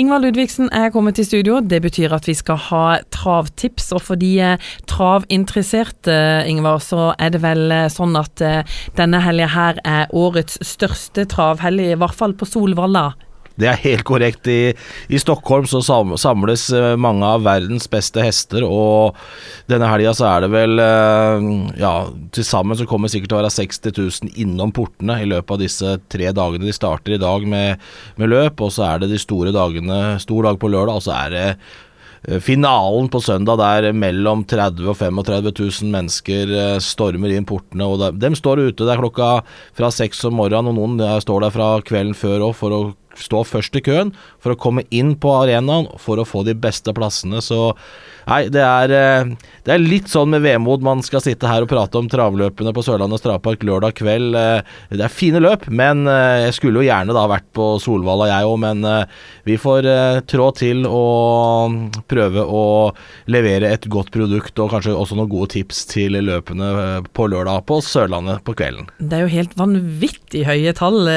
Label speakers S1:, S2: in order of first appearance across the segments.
S1: Ingvar Ludvigsen er kommet til studio. Det betyr at vi skal ha travtips. Og for de eh, travinteresserte, Ingvar, så er det vel eh, sånn at eh, denne helga her er årets største travhelg, i hvert fall på Solvalla.
S2: Det er helt korrekt. I, i Stockholm så samles mange av verdens beste hester, og denne helga så er det vel Ja, til sammen så kommer det sikkert til å være 60 000 innom portene i løpet av disse tre dagene. De starter i dag med, med løp, og så er det de store dagene, stor dag på lørdag, og så er det finalen på søndag der mellom 30 og 35 000 mennesker stormer inn portene. og de, de står ute der klokka fra seks om morgenen, og noen står der fra kvelden før òg for å stå først i køen for å komme inn på arenaen for å få de beste plassene. Så nei, det er, eh, det er litt sånn med vemod man skal sitte her og prate om travløpene på Sørlandet Strapark lørdag kveld. Eh, det er fine løp, men eh, jeg skulle jo gjerne da vært på Solvalla jeg òg, men vi får trå til og prøve å levere et godt produkt og kanskje også noen gode tips til løpene på lørdag på Sørlandet på kvelden.
S1: Det er jo helt vanvittig høye tall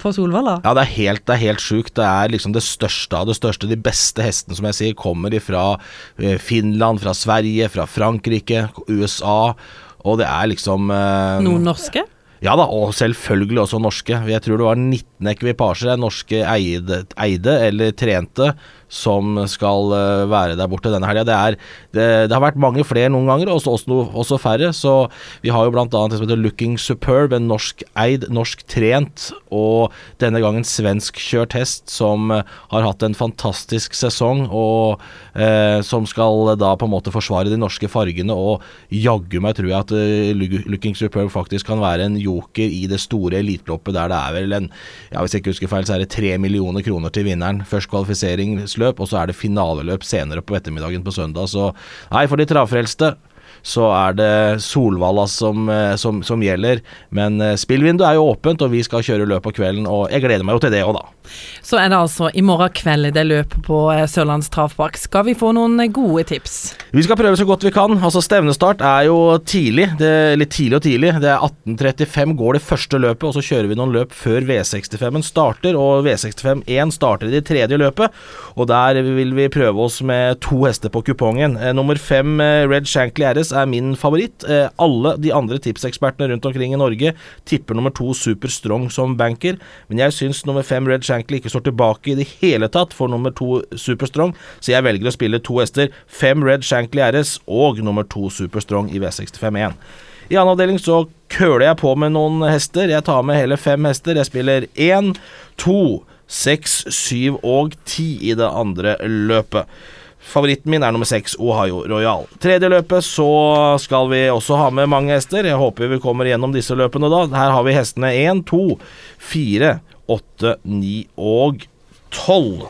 S1: på Solvalla.
S2: Ja, det er helt, det er helt sjukt. Det er liksom det største av det største. De beste hestene, som jeg sier, kommer fra eh, Finland, fra Sverige, fra Frankrike, USA. Og det er liksom eh,
S1: Noen norske?
S2: Ja da, og selvfølgelig også norske. Jeg tror det var 19 ekvipasjer norske eide, eide eller trente som skal uh, være der borte denne helga. Det, det, det, har vært mange flere noen ganger, og også, også, færre. Så vi har jo bl.a. det som heter Looking Superb, en norsk eid, norsk trent og denne gangen svenskkjørt hest som uh, har hatt en fantastisk sesong, og eh, som skal da på en måte forsvare de norske fargene. Og jaggu meg tror jeg at Looking Superb faktisk kan være en joker i det store eliteloppet der det er vel en, ja hvis jeg ikke husker feil, så er det tre millioner kroner til vinneren. Først kvalifisering løp, og så er det finaleløp senere på ettermiddagen på søndag. Så nei, for de travfrelste så er det Solvalla som, eh, som, som gjelder. Men eh, spillvinduet er jo åpent, og vi skal kjøre løp på kvelden. Og jeg gleder meg jo til det òg, da.
S1: Så er det altså i morgen kveld det løpet på eh, Sørlands Travpark. Skal vi få noen gode tips?
S2: Vi skal prøve så godt vi kan. Altså Stevnestart er jo tidlig. Det er litt tidlig og tidlig. Det er 18.35 går det første løpet, og så kjører vi noen løp før V65-en starter. Og V65-1 starter i det tredje løpet, og der vil vi prøve oss med to hester på kupongen. nummer fem Red Shankly RS er min favoritt. Eh, alle de andre tipsekspertene rundt omkring i Norge tipper nummer to Super Strong som banker, men jeg syns nummer fem Red Shankly ikke står tilbake i det hele tatt for nummer to Super Strong, så jeg velger å spille to hester. Fem Red Shankly RS og nummer to Super Strong i V65-1. I annen avdeling så køler jeg på med noen hester. Jeg tar med hele fem hester. Jeg spiller én, to, seks, syv og ti i det andre løpet. Favoritten min er nummer seks, Ohio Royal. Tredje løpet så skal vi også ha med mange hester. Jeg håper vi kommer gjennom disse løpene da. Her har vi hestene én, to, fire, åtte, ni og tolv.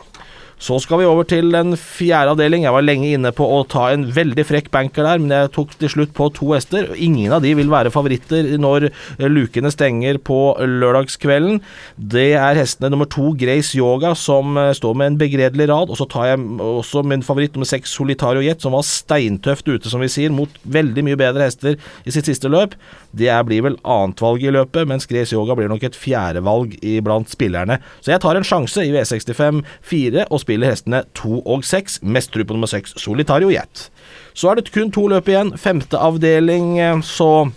S2: Så skal vi over til den fjerde avdeling. Jeg var lenge inne på å ta en veldig frekk banker der, men jeg tok til slutt på to hester. Ingen av de vil være favoritter når lukene stenger på lørdagskvelden. Det er hestene nummer to, Grace Yoga, som eh, står med en begredelig rad. Og så tar jeg også min favoritt nummer seks, Solitario Jet, som var steintøft ute, som vi sier, mot veldig mye bedre hester i sitt siste løp. Det blir vel annetvalg i løpet, mens Grace Yoga blir nok et fjerdevalg iblant spillerne. Så jeg tar en sjanse i V65 4 og spiller spiller hestene to og seks. Mest tro på nummer seks, Solitario Jet. Så er det kun to løp igjen. Femte avdeling, eh, så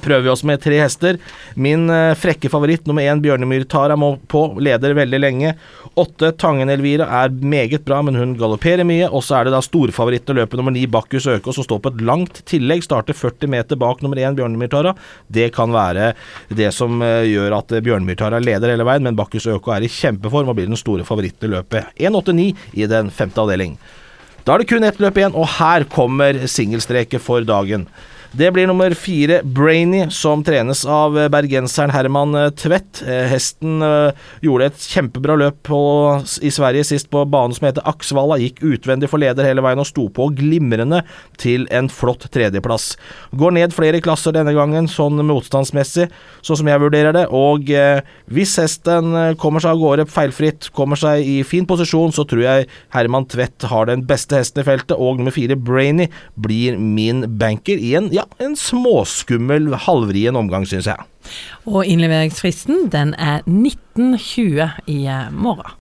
S2: prøver vi oss med tre hester. Min uh, frekke favoritt, nummer én Bjørnemyr Tara, må på, leder veldig lenge. Åtte Tangen Elvira er meget bra, men hun galopperer mye. Og så er det da storfavoritten løpet nummer ni Bakkus Økås, som står på et langt tillegg. Starter 40 meter bak nummer én Bjørnemyr Tara. Det kan være det som uh, gjør at uh, Bjørnemyr Tara leder hele veien, men Bakkus Øko er i kjempeform og blir den store favoritten i løpet. 1.89 i den femte avdeling. Da er det kun ett løp igjen, og her kommer singelstreket for dagen. Det blir nummer fire, Brainy, som trenes av bergenseren Herman eh, Tvedt. Eh, hesten eh, gjorde et kjempebra løp på, i Sverige sist på banen som heter Aksvalla. Gikk utvendig for leder hele veien og sto på glimrende til en flott tredjeplass. Går ned flere klasser denne gangen, sånn motstandsmessig, sånn som jeg vurderer det. Og eh, hvis hesten kommer seg av gårde feilfritt, kommer seg i fin posisjon, så tror jeg Herman Tvedt har den beste hesten i feltet, og nummer fire, Brainy, blir min banker i en ja, ja, en småskummel, halvrien omgang, syns jeg.
S1: Og innleveringsfristen den er 19.20 i morgen.